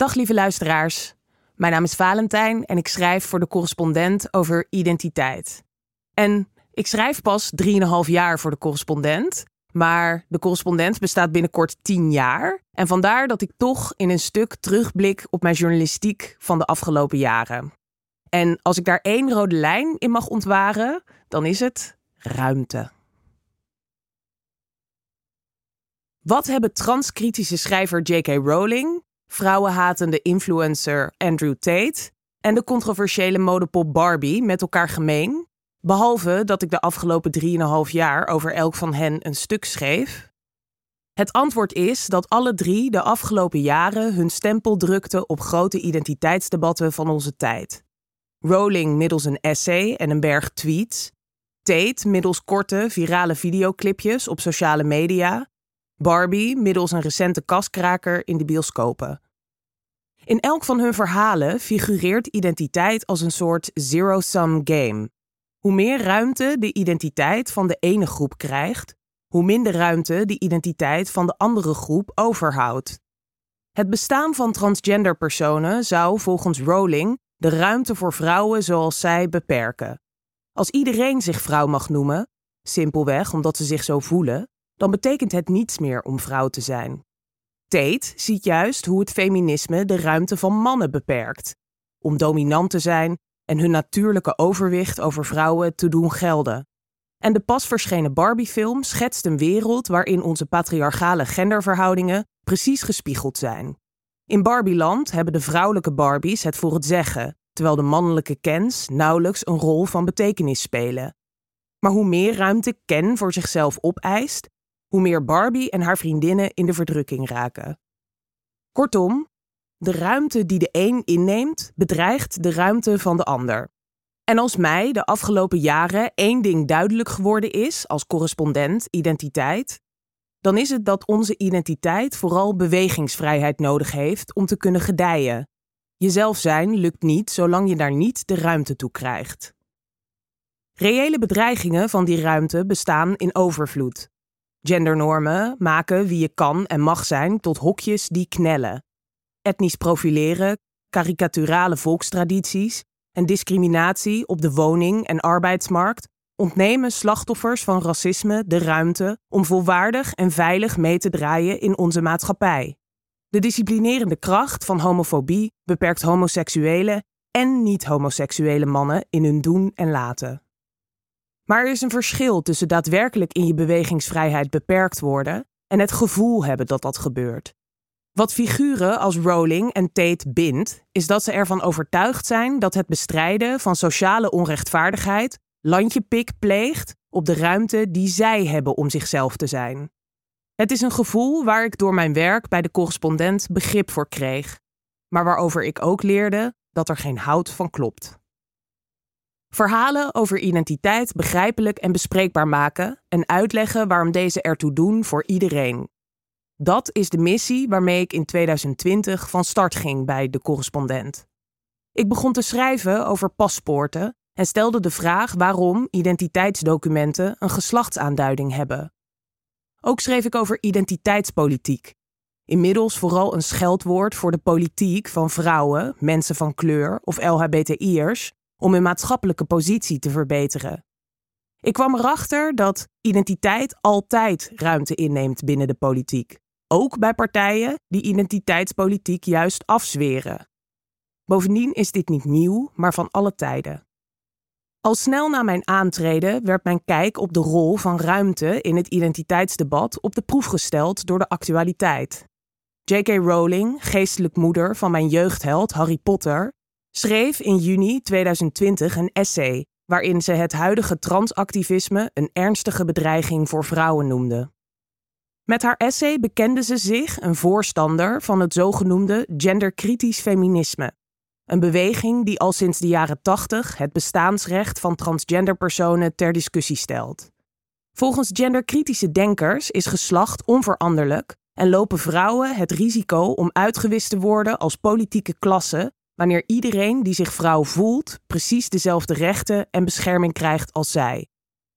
Dag lieve luisteraars. Mijn naam is Valentijn en ik schrijf voor de correspondent over identiteit. En ik schrijf pas 3,5 jaar voor de correspondent. Maar de correspondent bestaat binnenkort 10 jaar. En vandaar dat ik toch in een stuk terugblik op mijn journalistiek van de afgelopen jaren. En als ik daar één rode lijn in mag ontwaren, dan is het ruimte. Wat hebben transkritische schrijver J.K. Rowling, vrouwenhatende influencer Andrew Tate en de controversiële modepop Barbie met elkaar gemeen? Behalve dat ik de afgelopen 3,5 jaar over elk van hen een stuk schreef. Het antwoord is dat alle drie de afgelopen jaren hun stempel drukten op grote identiteitsdebatten van onze tijd. Rowling middels een essay en een berg tweets. Tate middels korte, virale videoclipjes op sociale media. Barbie middels een recente kaskraker in de bioscopen. In elk van hun verhalen figureert identiteit als een soort zero-sum game. Hoe meer ruimte de identiteit van de ene groep krijgt, hoe minder ruimte de identiteit van de andere groep overhoudt. Het bestaan van transgender personen zou volgens Rowling de ruimte voor vrouwen zoals zij beperken. Als iedereen zich vrouw mag noemen, simpelweg omdat ze zich zo voelen, dan betekent het niets meer om vrouw te zijn. Tate ziet juist hoe het feminisme de ruimte van mannen beperkt, om dominant te zijn en hun natuurlijke overwicht over vrouwen te doen gelden. En de pas verschenen Barbie-film schetst een wereld waarin onze patriarchale genderverhoudingen precies gespiegeld zijn. In Barbieland hebben de vrouwelijke Barbies het voor het zeggen, terwijl de mannelijke Kens nauwelijks een rol van betekenis spelen. Maar hoe meer ruimte Ken voor zichzelf opeist, hoe meer Barbie en haar vriendinnen in de verdrukking raken. Kortom, de ruimte die de een inneemt, bedreigt de ruimte van de ander. En als mij de afgelopen jaren één ding duidelijk geworden is als correspondent identiteit, dan is het dat onze identiteit vooral bewegingsvrijheid nodig heeft om te kunnen gedijen. Jezelf zijn lukt niet zolang je daar niet de ruimte toe krijgt. Reële bedreigingen van die ruimte bestaan in overvloed. Gendernormen maken wie je kan en mag zijn tot hokjes die knellen. Etnisch profileren, karikaturale volkstradities en discriminatie op de woning- en arbeidsmarkt ontnemen slachtoffers van racisme de ruimte om volwaardig en veilig mee te draaien in onze maatschappij. De disciplinerende kracht van homofobie beperkt homoseksuele en niet-homoseksuele mannen in hun doen en laten. Maar er is een verschil tussen daadwerkelijk in je bewegingsvrijheid beperkt worden en het gevoel hebben dat dat gebeurt. Wat figuren als Rowling en Tate bindt, is dat ze ervan overtuigd zijn dat het bestrijden van sociale onrechtvaardigheid landjepik pleegt op de ruimte die zij hebben om zichzelf te zijn. Het is een gevoel waar ik door mijn werk bij de correspondent begrip voor kreeg, maar waarover ik ook leerde dat er geen hout van klopt. Verhalen over identiteit begrijpelijk en bespreekbaar maken en uitleggen waarom deze ertoe doen voor iedereen. Dat is de missie waarmee ik in 2020 van start ging bij de correspondent. Ik begon te schrijven over paspoorten en stelde de vraag waarom identiteitsdocumenten een geslachtsaanduiding hebben. Ook schreef ik over identiteitspolitiek. Inmiddels vooral een scheldwoord voor de politiek van vrouwen, mensen van kleur of LHBTI'ers om hun maatschappelijke positie te verbeteren. Ik kwam erachter dat identiteit altijd ruimte inneemt binnen de politiek, ook bij partijen die identiteitspolitiek juist afzweren. Bovendien is dit niet nieuw, maar van alle tijden. Al snel na mijn aantreden werd mijn kijk op de rol van ruimte in het identiteitsdebat op de proef gesteld door de actualiteit. J.K. Rowling, geestelijk moeder van mijn jeugdheld Harry Potter, schreef in juni 2020 een essay waarin ze het huidige transactivisme een ernstige bedreiging voor vrouwen noemde. Met haar essay bekende ze zich een voorstander van het zogenoemde genderkritisch feminisme, een beweging die al sinds de jaren 80 het bestaansrecht van transgender personen ter discussie stelt. Volgens genderkritische denkers is geslacht onveranderlijk en lopen vrouwen het risico om uitgewist te worden als politieke klasse wanneer iedereen die zich vrouw voelt precies dezelfde rechten en bescherming krijgt als zij.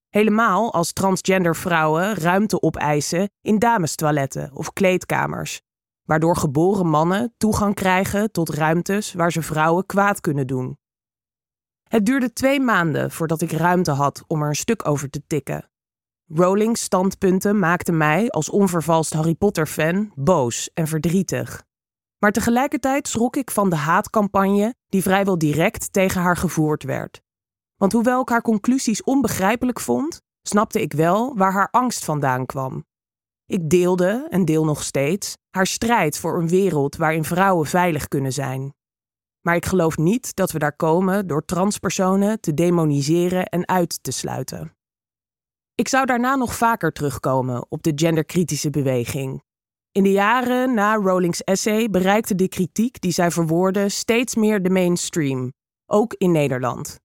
Helemaal als transgender vrouwen ruimte opeisen in damestoiletten of kleedkamers. waardoor geboren mannen toegang krijgen tot ruimtes waar ze vrouwen kwaad kunnen doen. Het duurde twee maanden voordat ik ruimte had om er een stuk over te tikken. Rowling's standpunten maakten mij als onvervalst Harry Potter-fan boos en verdrietig. Maar tegelijkertijd schrok ik van de haatcampagne die vrijwel direct tegen haar gevoerd werd. Want hoewel ik haar conclusies onbegrijpelijk vond, snapte ik wel waar haar angst vandaan kwam. Ik deelde, en deel nog steeds, haar strijd voor een wereld waarin vrouwen veilig kunnen zijn. Maar ik geloof niet dat we daar komen door transpersonen te demoniseren en uit te sluiten. Ik zou daarna nog vaker terugkomen op de genderkritische beweging. In de jaren na Rowling's essay bereikte de kritiek die zij verwoordde steeds meer de mainstream, ook in Nederland.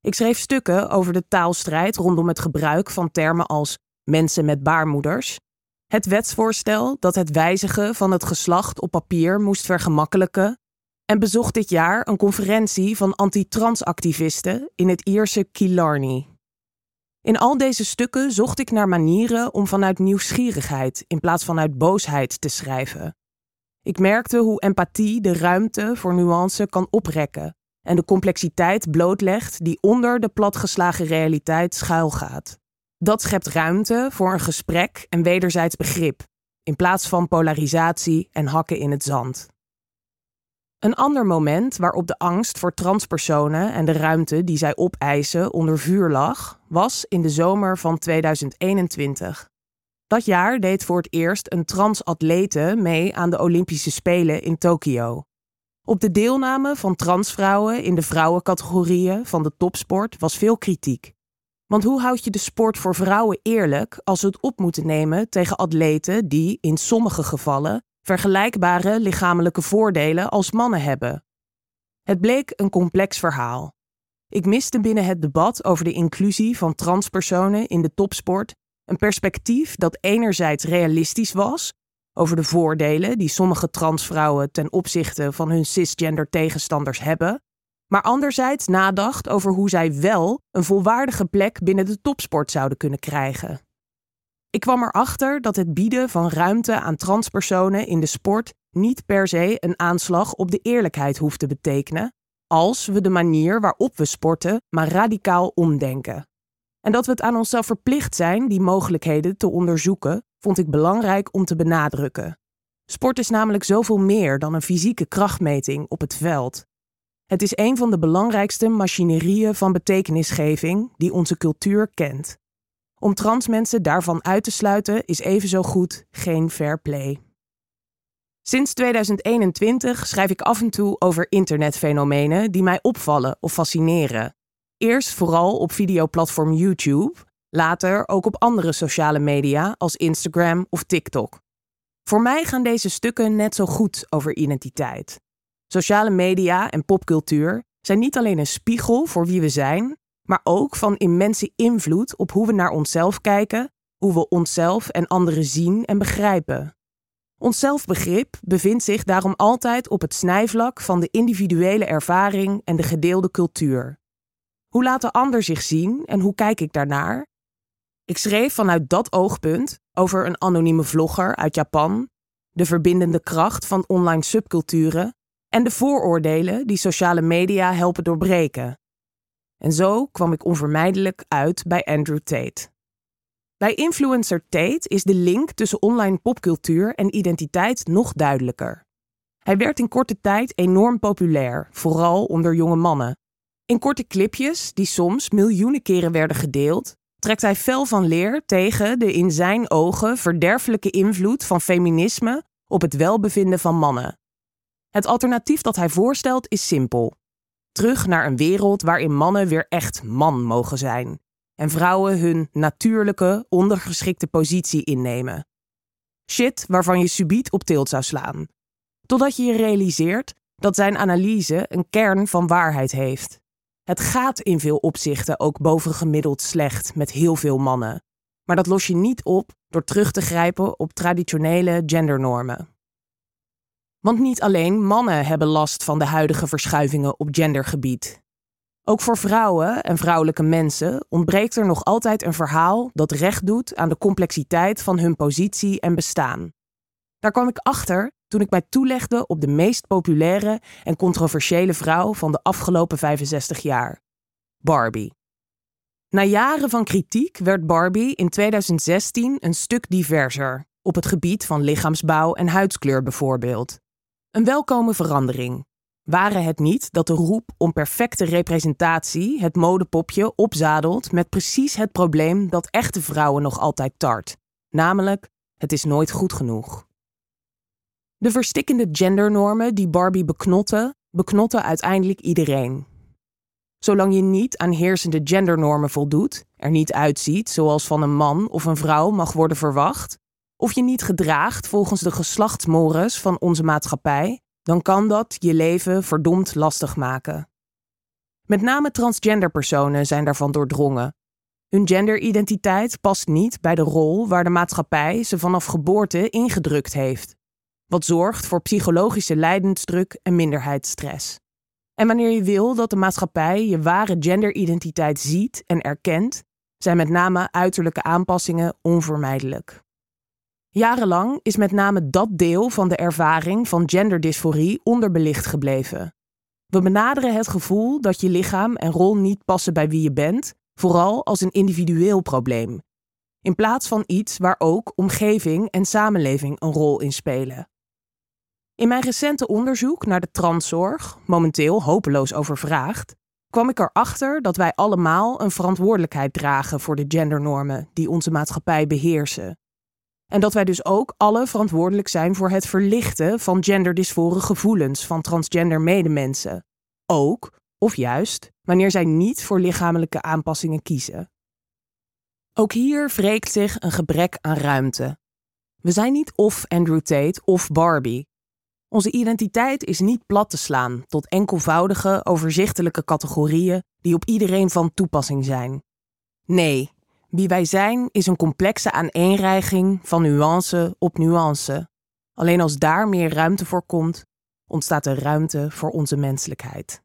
Ik schreef stukken over de taalstrijd rondom het gebruik van termen als mensen met baarmoeders, het wetsvoorstel dat het wijzigen van het geslacht op papier moest vergemakkelijken en bezocht dit jaar een conferentie van anti-transactivisten in het Ierse Killarney. In al deze stukken zocht ik naar manieren om vanuit nieuwsgierigheid in plaats van uit boosheid te schrijven. Ik merkte hoe empathie de ruimte voor nuance kan oprekken en de complexiteit blootlegt die onder de platgeslagen realiteit schuilgaat. Dat schept ruimte voor een gesprek en wederzijds begrip, in plaats van polarisatie en hakken in het zand. Een ander moment waarop de angst voor transpersonen en de ruimte die zij opeisen onder vuur lag, was in de zomer van 2021. Dat jaar deed voor het eerst een transatlete mee aan de Olympische Spelen in Tokio. Op de deelname van transvrouwen in de vrouwencategorieën van de topsport was veel kritiek. Want hoe houd je de sport voor vrouwen eerlijk als ze het op moeten nemen tegen atleten die in sommige gevallen vergelijkbare lichamelijke voordelen als mannen hebben? Het bleek een complex verhaal. Ik miste binnen het debat over de inclusie van transpersonen in de topsport een perspectief dat enerzijds realistisch was over de voordelen die sommige transvrouwen ten opzichte van hun cisgender tegenstanders hebben, maar anderzijds nadacht over hoe zij wel een volwaardige plek binnen de topsport zouden kunnen krijgen. Ik kwam erachter dat het bieden van ruimte aan transpersonen in de sport niet per se een aanslag op de eerlijkheid hoeft te betekenen, als we de manier waarop we sporten maar radicaal omdenken. En dat we het aan onszelf verplicht zijn die mogelijkheden te onderzoeken, vond ik belangrijk om te benadrukken. Sport is namelijk zoveel meer dan een fysieke krachtmeting op het veld. Het is een van de belangrijkste machinerieën van betekenisgeving die onze cultuur kent. Om trans mensen daarvan uit te sluiten is evenzo goed geen fair play. Sinds 2021 schrijf ik af en toe over internetfenomenen die mij opvallen of fascineren. Eerst vooral op videoplatform YouTube, later ook op andere sociale media als Instagram of TikTok. Voor mij gaan deze stukken net zo goed over identiteit. Sociale media en popcultuur zijn niet alleen een spiegel voor wie we zijn, maar ook van immense invloed op hoe we naar onszelf kijken, hoe we onszelf en anderen zien en begrijpen. Ons zelfbegrip bevindt zich daarom altijd op het snijvlak van de individuele ervaring en de gedeelde cultuur. Hoe laat de ander zich zien en hoe kijk ik daarnaar? Ik schreef vanuit dat oogpunt over een anonieme vlogger uit Japan, de verbindende kracht van online subculturen en de vooroordelen die sociale media helpen doorbreken. En zo kwam ik onvermijdelijk uit bij Andrew Tate. Bij influencer Tate is de link tussen online popcultuur en identiteit nog duidelijker. Hij werd in korte tijd enorm populair, vooral onder jonge mannen. In korte clipjes, die soms miljoenen keren werden gedeeld, trekt hij fel van leer tegen de in zijn ogen verderfelijke invloed van feminisme op het welbevinden van mannen. Het alternatief dat hij voorstelt is simpel. Terug naar een wereld waarin mannen weer echt man mogen zijn en vrouwen hun natuurlijke, ondergeschikte positie innemen. Shit waarvan je subiet op tilt zou slaan. Totdat je je realiseert dat zijn analyse een kern van waarheid heeft. Het gaat in veel opzichten ook bovengemiddeld slecht met heel veel mannen. Maar dat los je niet op door terug te grijpen op traditionele gendernormen. Want niet alleen mannen hebben last van de huidige verschuivingen op gendergebied. Ook voor vrouwen en vrouwelijke mensen ontbreekt er nog altijd een verhaal dat recht doet aan de complexiteit van hun positie en bestaan. Daar kwam ik achter toen ik mij toelegde op de meest populaire en controversiële vrouw van de afgelopen 65 jaar: Barbie. Na jaren van kritiek werd Barbie in 2016 een stuk diverser, op het gebied van lichaamsbouw en huidskleur bijvoorbeeld. Een welkome verandering. Waren het niet dat de roep om perfecte representatie het modepopje opzadelt met precies het probleem dat echte vrouwen nog altijd tart, namelijk het is nooit goed genoeg. De verstikkende gendernormen die Barbie beknotten, beknotten uiteindelijk iedereen. Zolang je niet aan heersende gendernormen voldoet, er niet uitziet zoals van een man of een vrouw mag worden verwacht, of je niet gedraagt volgens de geslachtsmores van onze maatschappij, dan kan dat je leven verdomd lastig maken. Met name transgender personen zijn daarvan doordrongen. Hun genderidentiteit past niet bij de rol waar de maatschappij ze vanaf geboorte ingedrukt heeft, wat zorgt voor psychologische lijdensdruk en minderheidsstress. En wanneer je wil dat de maatschappij je ware genderidentiteit ziet en erkent, zijn met name uiterlijke aanpassingen onvermijdelijk. Jarenlang is met name dat deel van de ervaring van genderdysforie onderbelicht gebleven. We benaderen het gevoel dat je lichaam en rol niet passen bij wie je bent, vooral als een individueel probleem, in plaats van iets waar ook omgeving en samenleving een rol in spelen. In mijn recente onderzoek naar de transzorg, momenteel hopeloos overvraagd, kwam ik erachter dat wij allemaal een verantwoordelijkheid dragen voor de gendernormen die onze maatschappij beheersen. En dat wij dus ook alle verantwoordelijk zijn voor het verlichten van genderdysfore gevoelens van transgender medemensen. Ook, of juist, wanneer zij niet voor lichamelijke aanpassingen kiezen. Ook hier wreekt zich een gebrek aan ruimte. We zijn niet of Andrew Tate of Barbie. Onze identiteit is niet plat te slaan tot enkelvoudige, overzichtelijke categorieën die op iedereen van toepassing zijn. Nee, wie wij zijn is een complexe aaneenreiging van nuance op nuance. Alleen als daar meer ruimte voor komt, ontstaat er ruimte voor onze menselijkheid.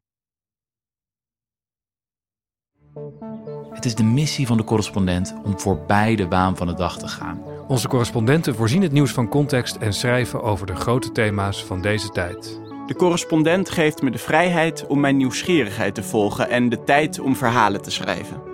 Het is de missie van de correspondent om voorbij de waan van de dag te gaan. Onze correspondenten voorzien het nieuws van context en schrijven over de grote thema's van deze tijd. De correspondent geeft me de vrijheid om mijn nieuwsgierigheid te volgen en de tijd om verhalen te schrijven.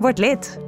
Word lid.